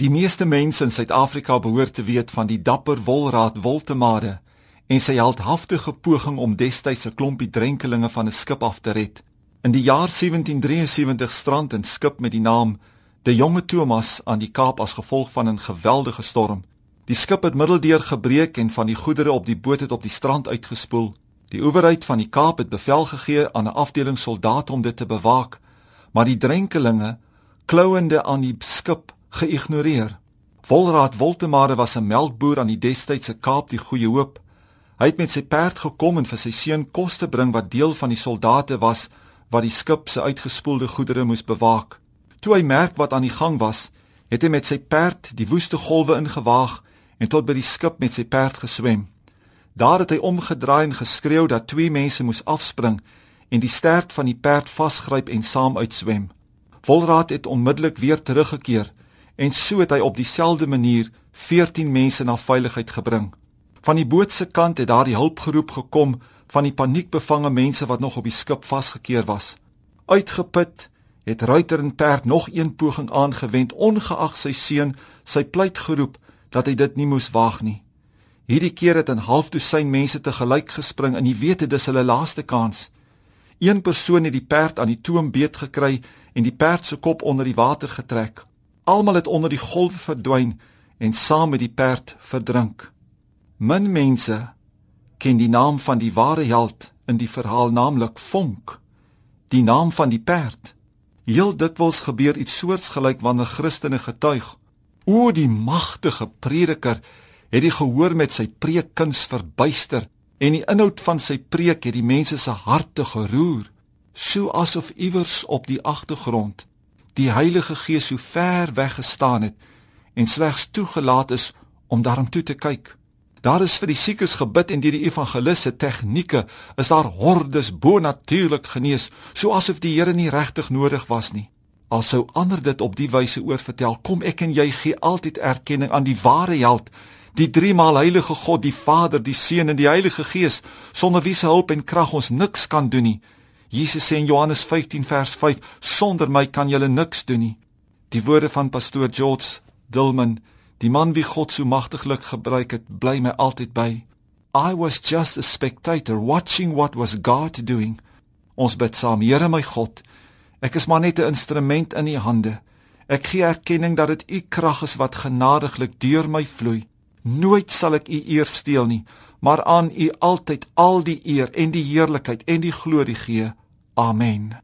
Die meeste mense in Suid-Afrika behoort te weet van die dapper wolraad Woltemade en sy heldhaftige poging om destyds 'n klompie drenkelinge van 'n skip af te red. In die jaar 1773 strand 'n skip met die naam De Jonge Thomas aan die Kaap as gevolg van 'n geweldige storm. Die skip het middeldeur gebreek en van die goedere op die boot het op die strand uitgespoel. Die owerheid van die Kaap het bevel gegee aan 'n afdeling soldate om dit te bewaak, maar die drenkelinge, klouende aan die skip, geïgnoreer. Volraad Woltemade was 'n melkboer aan die destydse Kaap die Goeie Hoop. Hy het met sy perd gekom en vir sy seun kos te bring wat deel van die soldate was wat die skip se uitgespoelde goedere moes bewaak. Toe hy merk wat aan die gang was, het hy met sy perd die woeste golwe ingewaag en tot by die skip met sy perd geswem. Daar het hy omgedraai en geskreeu dat twee mense moes afspring en die stert van die perd vasgryp en saam uitswem. Volraad het onmiddellik weer teruggekeer en so het hy op dieselfde manier 14 mense na veiligheid gebring. Van die boot se kant het daar die hulpgeroep gekom van die paniekbevange mense wat nog op die skip vasgekeer was. Uitgeput het ruiter en perd nog een poging aangewend ongeag sy seun sy pleit geroep dat hy dit nie moes waag nie. Hierdie keer het 'n half dosyn mense te gelyk gespring in die wete dis hulle laaste kans. Een persoon het die perd aan die toom beet gekry en die perd se kop onder die water getrek. Almal het onder die golwe verdwyn en saam met die perd verdrink. Min mense ken die naam van die ware held in die verhaal naamlik Vonk, die naam van die perd. Heel dikwels gebeur iets soortgelyk wanneer Christene getuig. O die magtige prediker het die gehoor met sy preekkuns verbuister en die inhoud van sy preek het die mense se harte geroer, so asof iewers op die agtergrond die Heilige Gees so ver weg gestaan het en slegs toegelaat is om daartoe te kyk. Daar is vir die siekes gebid en deur die evangeliste tegnieke is daar hordes bonatuurlik genees, so asof die Here nie regtig nodig was nie. Al sou ander dit op die wyse oorvertel, kom ek en jy gee altyd erkenning aan die ware held die driemaal heilige God, die Vader, die Seun en die Heilige Gees, sonder wie se hulp en krag ons niks kan doen nie. Jesus sê in Johannes 15 vers 5, sonder my kan julle niks doen nie. Die woorde van pastoor George Dillman, die man wie God so magtiglik gebruik het, bly my altyd by. I was just a spectator watching what was God doing. Ons bid saam, Here my God, ek is maar net 'n instrument in u hande. Ek gee erkenning dat dit u krag is wat genadiglik deur my vloei. Nooit sal ek u eer steel nie, maar aan u altyd al die eer en die heerlikheid en die glorie gee. Amen.